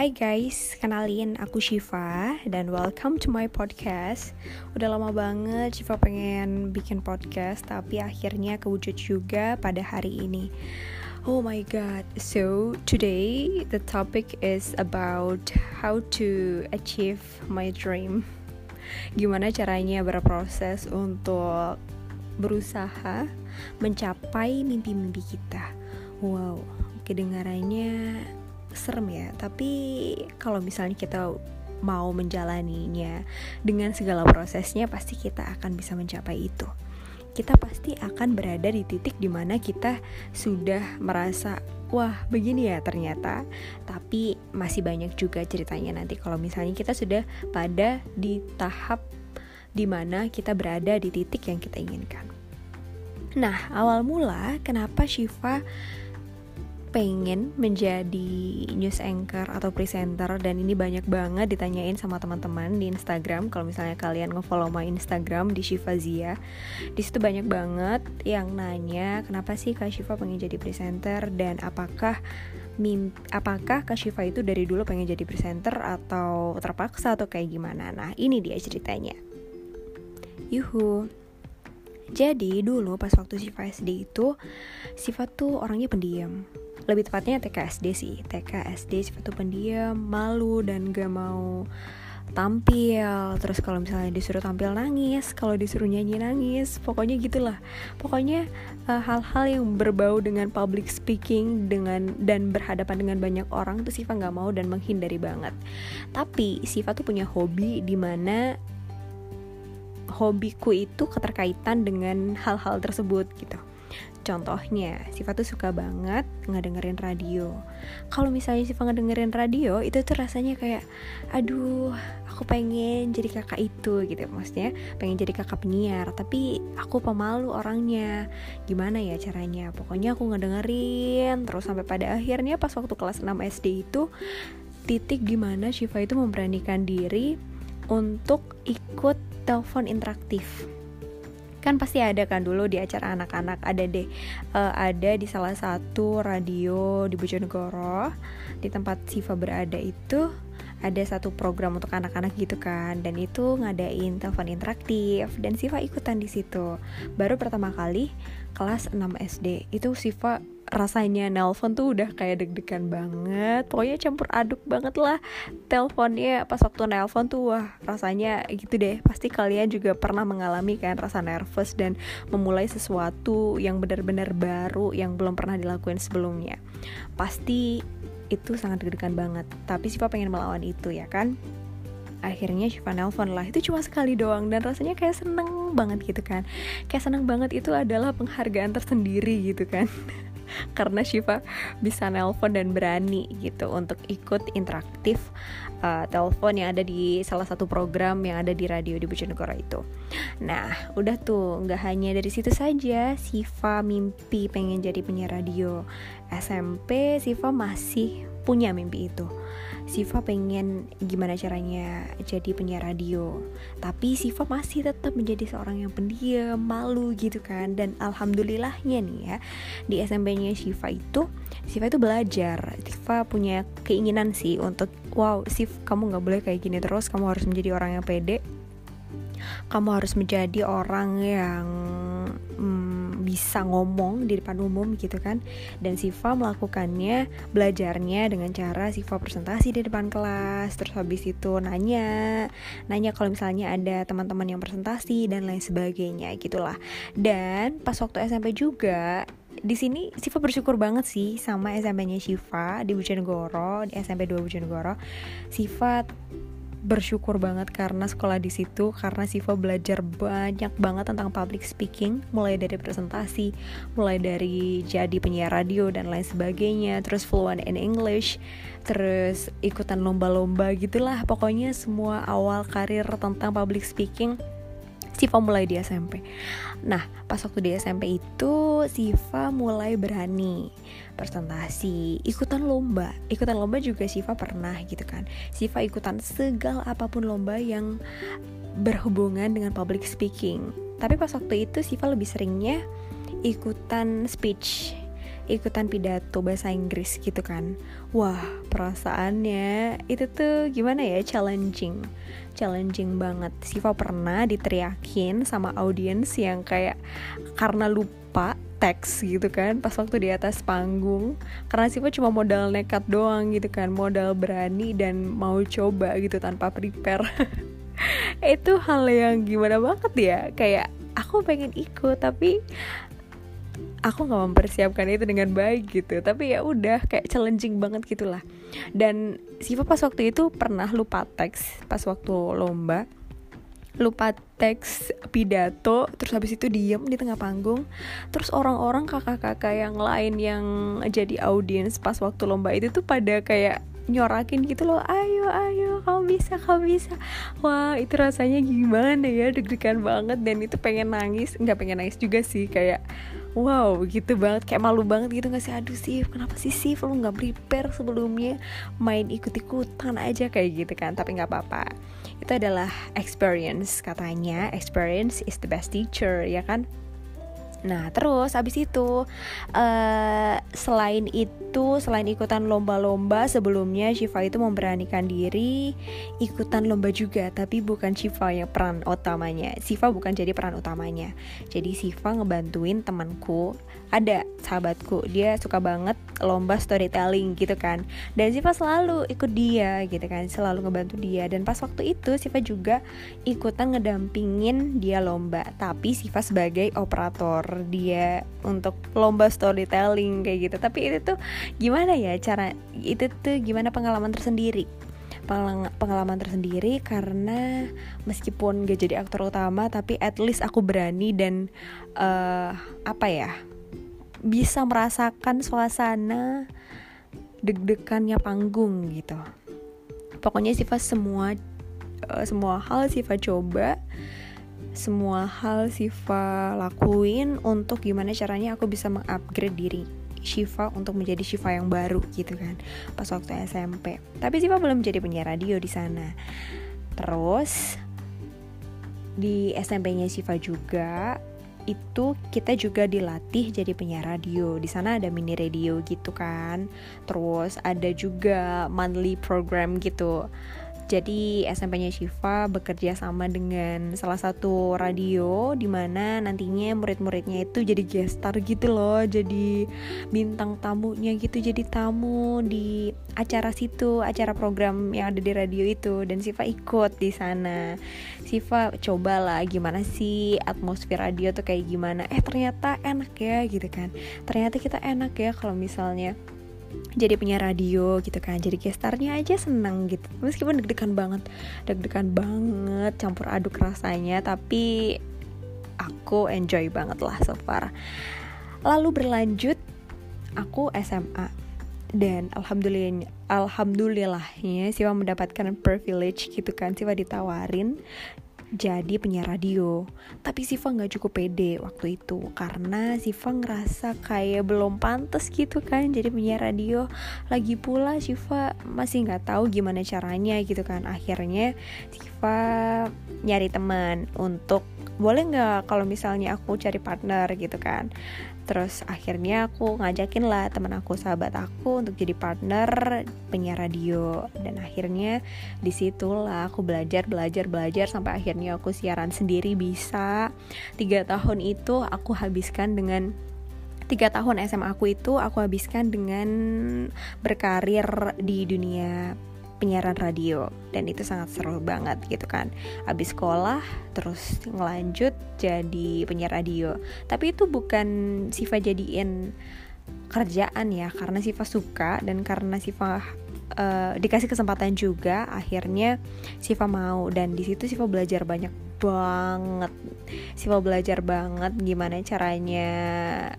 Hai guys, kenalin aku Shiva dan welcome to my podcast. Udah lama banget Shiva pengen bikin podcast tapi akhirnya kewujud juga pada hari ini. Oh my god. So, today the topic is about how to achieve my dream. Gimana caranya berproses untuk berusaha mencapai mimpi-mimpi kita. Wow, kedengarannya serem ya. Tapi kalau misalnya kita mau menjalaninya dengan segala prosesnya pasti kita akan bisa mencapai itu. Kita pasti akan berada di titik di mana kita sudah merasa wah begini ya ternyata. Tapi masih banyak juga ceritanya nanti. Kalau misalnya kita sudah pada di tahap di mana kita berada di titik yang kita inginkan. Nah awal mula kenapa Shiva pengen menjadi news anchor atau presenter dan ini banyak banget ditanyain sama teman-teman di Instagram. Kalau misalnya kalian ngefollow my Instagram di Shiva Zia di situ banyak banget yang nanya kenapa sih Kak Shiva pengen jadi presenter dan apakah mimpi, apakah Kak Shiva itu dari dulu pengen jadi presenter atau terpaksa atau kayak gimana? Nah ini dia ceritanya. Yuhu. Jadi dulu pas waktu Siva SD itu Siva tuh orangnya pendiam lebih tepatnya TKSD sih. TKSD sifat tuh pendiam malu dan gak mau tampil. Terus kalau misalnya disuruh tampil nangis kalau disuruh nyanyi nangis pokoknya gitulah. Pokoknya eh, hal-hal uh, yang berbau dengan public speaking dengan dan berhadapan dengan banyak orang tuh Siva nggak mau dan menghindari banget. Tapi Siva tuh punya hobi di mana hobiku itu keterkaitan dengan hal-hal tersebut gitu Contohnya, Siva tuh suka banget ngedengerin radio. Kalau misalnya Siva ngedengerin radio, itu tuh rasanya kayak, aduh, aku pengen jadi kakak itu gitu. Maksudnya pengen jadi kakak penyiar, tapi aku pemalu orangnya. Gimana ya caranya? Pokoknya aku ngedengerin, terus sampai pada akhirnya pas waktu kelas 6 SD itu, titik di mana Siva itu memberanikan diri untuk ikut telepon interaktif kan pasti ada kan dulu di acara anak-anak. Ada deh uh, ada di salah satu radio di Bojonegoro di tempat Siva berada itu ada satu program untuk anak-anak gitu kan. Dan itu ngadain telepon interaktif. Dan Siva ikutan di situ. Baru pertama kali kelas 6 SD itu Siva rasanya nelpon tuh udah kayak deg-degan banget. Pokoknya campur aduk banget lah teleponnya pas waktu nelpon tuh wah rasanya gitu deh. Pasti kalian juga pernah mengalami kan rasa nervous dan memulai sesuatu yang benar-benar baru yang belum pernah dilakuin sebelumnya. Pasti itu sangat deg-degan banget. Tapi Siva pengen melawan itu ya kan akhirnya Shiva nelpon lah. Itu cuma sekali doang dan rasanya kayak seneng banget gitu kan. Kayak seneng banget itu adalah penghargaan tersendiri gitu kan. Karena Shiva bisa nelpon dan berani gitu untuk ikut interaktif uh, telepon yang ada di salah satu program yang ada di radio di Bojonegoro itu. Nah, udah tuh nggak hanya dari situ saja, Shiva mimpi pengen jadi penyiar radio. SMP Shiva masih punya mimpi itu Siva pengen gimana caranya jadi penyiar radio tapi Siva masih tetap menjadi seorang yang pendiam malu gitu kan dan alhamdulillahnya nih ya di SMP-nya Siva itu Siva itu belajar. Siva punya keinginan sih untuk wow Siv kamu nggak boleh kayak gini terus. Kamu harus menjadi orang yang pede. Kamu harus menjadi orang yang hmm, bisa ngomong di depan umum gitu kan. Dan Siva melakukannya belajarnya dengan cara Siva presentasi di depan kelas. Terus habis itu nanya nanya kalau misalnya ada teman-teman yang presentasi dan lain sebagainya gitulah. Dan pas waktu SMP juga di sini Siva bersyukur banget sih sama SMP-nya Siva di Bojonegoro di SMP 2 Bojonegoro. Siva bersyukur banget karena sekolah di situ karena Siva belajar banyak banget tentang public speaking mulai dari presentasi mulai dari jadi penyiar radio dan lain sebagainya terus fluent in English terus ikutan lomba-lomba gitulah. Pokoknya semua awal karir tentang public speaking Siva mulai di SMP. Nah, pas waktu di SMP itu Siva mulai berani presentasi, ikutan lomba. Ikutan lomba juga Siva pernah gitu kan. Siva ikutan segala apa pun lomba yang berhubungan dengan public speaking. Tapi pas waktu itu Siva lebih seringnya ikutan speech ikutan pidato bahasa Inggris gitu kan. Wah perasaannya itu tuh gimana ya challenging. Challenging banget. Siva pernah diteriakin sama audiens yang kayak karena lupa teks gitu kan pas waktu di atas panggung. Karena Siva cuma modal nekat doang gitu kan modal berani dan mau coba gitu tanpa prepare. Itu hal yang gimana banget ya kayak aku pengen ikut tapi aku nggak mempersiapkan itu dengan baik gitu. Tapi ya udah kayak challenging banget gitulah. Dan Siva pas waktu itu pernah lupa teks pas waktu lomba. Lupa teks pidato terus habis itu diem di tengah panggung. Terus orang-orang kakak-kakak yang lain yang jadi audiens pas waktu lomba itu tuh pada kayak nyorakin gitu loh. Ayo ayo kamu bisa kamu bisa. Wah itu rasanya gimana ya? Deg-degan banget dan itu pengen nangis. Nggak pengen nangis juga sih kayak wow gitu banget. Kayak malu banget gitu nggak sih? Aduh sih kenapa sih sih lu nggak prepare sebelumnya. Main ikut-ikutan aja kayak gitu kan tapi nggak apa-apa. Itu adalah experience katanya. Experience is the best teacher ya kan Nah terus abis itu uh, selain itu selain ikutan lomba-lomba sebelumnya Shiva itu memberanikan diri ikutan lomba juga tapi bukan Shiva yang peran utamanya. Shiva bukan jadi peran utamanya. Jadi Shiva ngebantuin temanku. Ada sahabatku dia suka banget lomba storytelling gitu kan. Dan Siva selalu ikut dia gitu kan selalu ngebantu dia. Dan pas waktu itu Siva juga ikutan ngedampingin dia lomba. Tapi Siva sebagai operator dia untuk lomba storytelling kayak gitu. Tapi itu tuh gimana ya cara itu tuh gimana pengalaman tersendiri? Pengalaman tersendiri karena meskipun gak jadi aktor utama tapi at least aku berani dan uh, apa ya bisa merasakan suasana deg-degannya panggung gitu. Pokoknya sifat semua uh, semua hal sifat coba semua hal Siva lakuin untuk gimana caranya aku bisa mengupgrade diri Shiva untuk menjadi Shiva yang baru gitu kan pas waktu SMP tapi Shiva belum jadi penyiar radio di sana terus di SMP-nya Shiva juga itu kita juga dilatih jadi penyiar radio. Di sana ada mini radio gitu kan. Terus ada juga monthly program gitu. Jadi SMP-nya Shiva bekerja sama dengan salah satu radio di mana nantinya murid-muridnya itu jadi gestar gitu loh, jadi bintang tamunya gitu, jadi tamu di acara situ, acara program yang ada di radio itu dan Shiva ikut di sana. Shiva cobalah gimana sih atmosfer radio tuh kayak gimana. Eh ternyata enak ya gitu kan. Ternyata kita enak ya kalau misalnya jadi punya radio gitu kan jadi gestarnya aja seneng gitu. Meskipun deg-degan banget deg-degan banget campur aduk rasanya tapi aku enjoy banget lah so far. Lalu berlanjut aku SMA dan alhamdulillah alhamdulillahnya Siwa mendapatkan privilege gitu kan Siwa ditawarin jadi penyiar radio. Tapi Siva nggak cukup pede waktu itu karena Siva ngerasa kayak belum pantas gitu kan jadi penyiar radio. Lagi pula Siva masih nggak tahu gimana caranya gitu kan. Akhirnya Siva nyari teman untuk boleh nggak kalau misalnya aku cari partner gitu kan? Terus akhirnya aku ngajakin lah teman aku sahabat aku untuk jadi partner penyiar radio. Dan akhirnya di situlah aku belajar belajar belajar sampai akhirnya aku siaran sendiri bisa. Tiga tahun itu aku habiskan dengan tiga tahun SMA aku itu aku habiskan dengan berkarir di dunia penyiaran radio. Dan itu sangat seru banget gitu kan. Abis sekolah terus ngelanjut jadi penyiar radio. Tapi itu bukan Siva jadiin kerjaan ya karena Siva suka dan karena Siva uh, dikasih kesempatan juga akhirnya Siva mau. Dan di situ Siva belajar banyak banget. Siva belajar banget gimana caranya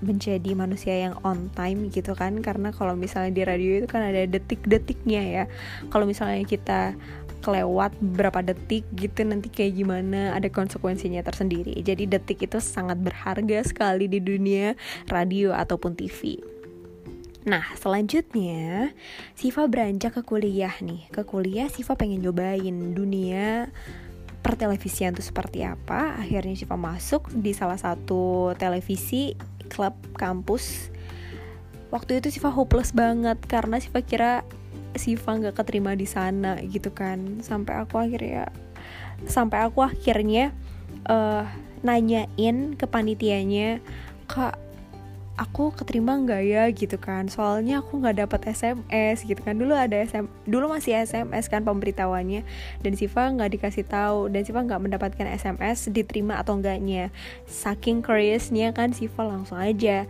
menjadi manusia yang on time gitu kan. Karena kalau misalnya di radio itu kan ada detik-detiknya ya. Kalau misalnya kita kelewat berapa detik gitu nanti kayak gimana ada konsekuensinya tersendiri. Jadi detik itu sangat berharga sekali di dunia radio ataupun TV Nah, selanjutnya Siva beranjak ke kuliah nih. Ke kuliah Siva pengen nyobain dunia pertelevisian itu seperti apa. Akhirnya Syifa masuk di salah satu televisi klub kampus. Waktu itu Siva hopeless banget karena Siva kira Siva nggak keterima di sana gitu kan. Sampai aku akhirnya sampai aku akhirnya uh, nanyain ke panitianya kak aku keterima nggak ya gitu kan. Soalnya aku nggak dapat SMS gitu kan. Dulu ada SM dulu masih SMS kan pemberitahuannya. Dan Siva nggak dikasih tahu dan Siva nggak mendapatkan SMS diterima atau enggaknya. Saking curiousnya kan Siva langsung aja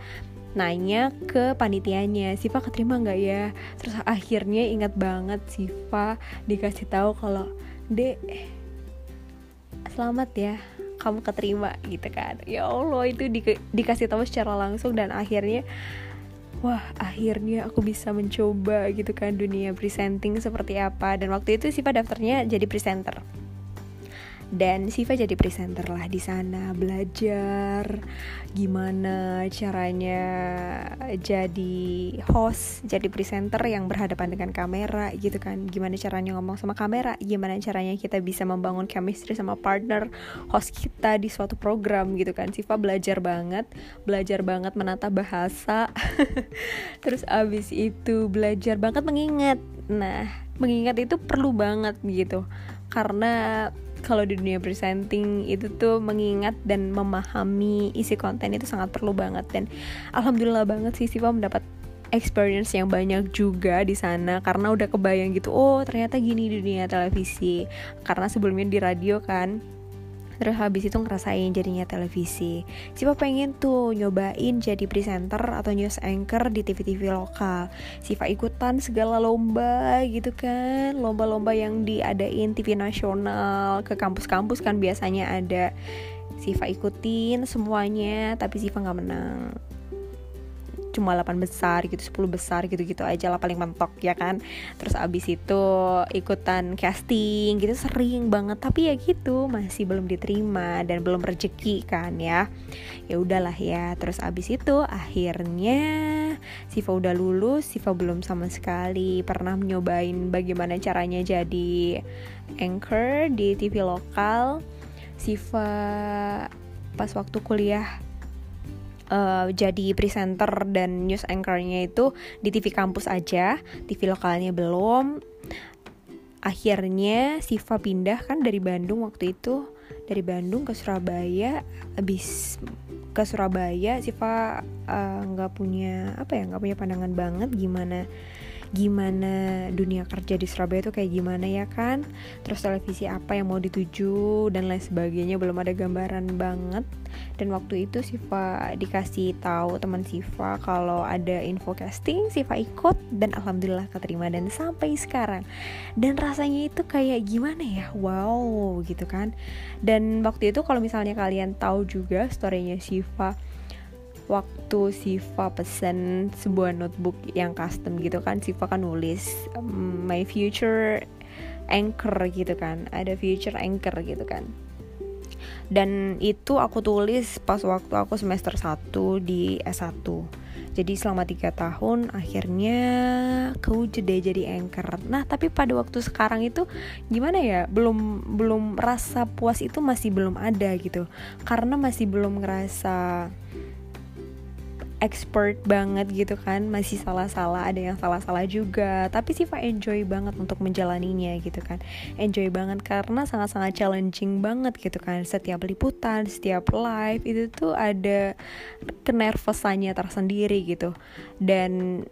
nanya ke panitianya Siva keterima nggak ya? Terus akhirnya ingat banget Siva dikasih tahu kalau dek selamat ya kamu keterima gitu kan. Ya Allah itu di, dikasih tahu secara langsung dan akhirnya wah akhirnya aku bisa mencoba gitu kan dunia presenting seperti apa. Dan waktu itu sih daftarnya jadi presenter dan Siva jadi presenter lah di sana belajar gimana caranya jadi host jadi presenter yang berhadapan dengan kamera gitu kan. Gimana caranya ngomong sama kamera gimana caranya kita bisa membangun chemistry sama partner host kita di suatu program gitu kan. Siva belajar banget belajar banget menata bahasa. Terus abis itu belajar banget mengingat. Nah mengingat itu perlu banget gitu. Karena kalau di dunia presenting itu tuh mengingat dan memahami isi konten itu sangat perlu banget. Dan alhamdulillah banget sih Siva mendapat experience yang banyak juga di sana. Karena udah kebayang gitu oh ternyata gini di dunia televisi. Karena sebelumnya di radio kan terus habis itu ngerasain jadinya televisi. Siva pengen tuh nyobain jadi presenter atau news anchor di TV-TV lokal. Siva ikutan segala lomba gitu kan. Lomba-lomba yang diadain TV nasional. Ke kampus-kampus kan biasanya ada. Siva ikutin semuanya tapi Siva nggak menang cuma 8 besar gitu 10 besar gitu-gitu aja lah paling mentok ya kan? Terus abis itu ikutan casting gitu sering banget. Tapi ya gitu masih belum diterima dan belum rezeki kan ya. Ya udahlah ya. Terus abis itu akhirnya Siva udah lulus Siva belum sama sekali pernah nyobain bagaimana caranya jadi anchor di TV lokal. Siva pas waktu kuliah uh, jadi presenter dan news anchornya itu di TV kampus aja, TV lokalnya belum. Akhirnya Siva pindah kan dari Bandung waktu itu, dari Bandung ke Surabaya. Abis ke Surabaya, Siva eh, nggak uh, punya apa ya, nggak punya pandangan banget gimana gimana dunia kerja di Surabaya itu kayak gimana ya kan? Terus televisi apa yang mau dituju dan lain sebagainya. Belum ada gambaran banget. Dan waktu itu Siva dikasih tahu teman Siva kalau ada info casting Siva ikut dan alhamdulillah keterima dan sampai sekarang. Dan rasanya itu kayak gimana ya? Wow gitu kan? Dan waktu itu kalau misalnya kalian tahu juga storynya Siva waktu Siva pesen sebuah notebook yang custom gitu kan. Siva kan nulis um, my future anchor gitu kan. Ada future anchor gitu kan. Dan itu aku tulis pas waktu aku semester 1 di S1 jadi selama tiga tahun akhirnya aku deh jadi anchor. Nah tapi pada waktu sekarang itu gimana ya? Belum belum rasa puas itu masih belum ada gitu. Karena masih belum ngerasa expert banget gitu kan. Masih salah-salah ada yang salah-salah juga. Tapi Siva enjoy banget untuk menjalaninya gitu kan. Enjoy banget karena sangat-sangat challenging banget gitu kan. Setiap liputan setiap live itu tuh ada kenervosannya tersendiri gitu. Dan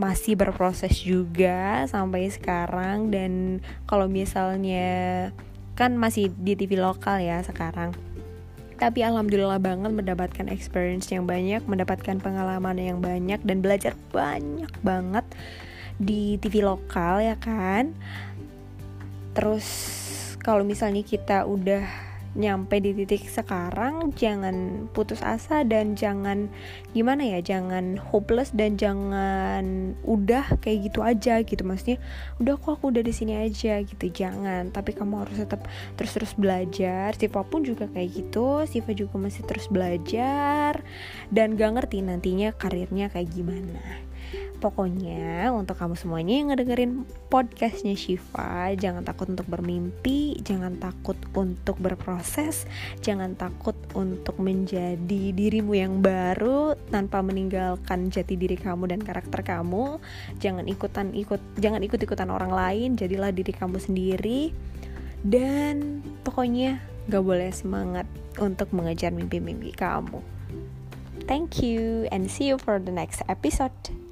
masih berproses juga sampai sekarang. Dan kalau misalnya kan masih di TV lokal ya sekarang tapi alhamdulillah banget mendapatkan experience yang banyak mendapatkan pengalaman yang banyak dan belajar banyak banget di TV lokal ya kan? Terus kalau misalnya kita udah nyampe di titik sekarang jangan putus asa dan jangan gimana ya jangan hopeless dan jangan udah kayak gitu aja gitu. Maksudnya udah kok aku udah di sini aja gitu. Jangan. Tapi kamu harus tetap terus-terus belajar. Siva pun juga kayak gitu. Siva juga masih terus belajar dan gak ngerti nantinya karirnya kayak gimana Pokoknya untuk kamu semuanya yang ngedengerin podcastnya Shiva Jangan takut untuk bermimpi Jangan takut untuk berproses Jangan takut untuk menjadi dirimu yang baru Tanpa meninggalkan jati diri kamu dan karakter kamu. Jangan ikutan ikut Jangan ikut-ikutan orang lain Jadilah diri kamu sendiri. Dan pokoknya gak boleh semangat untuk mengejar mimpi-mimpi kamu. Thank you and see you for the next episode.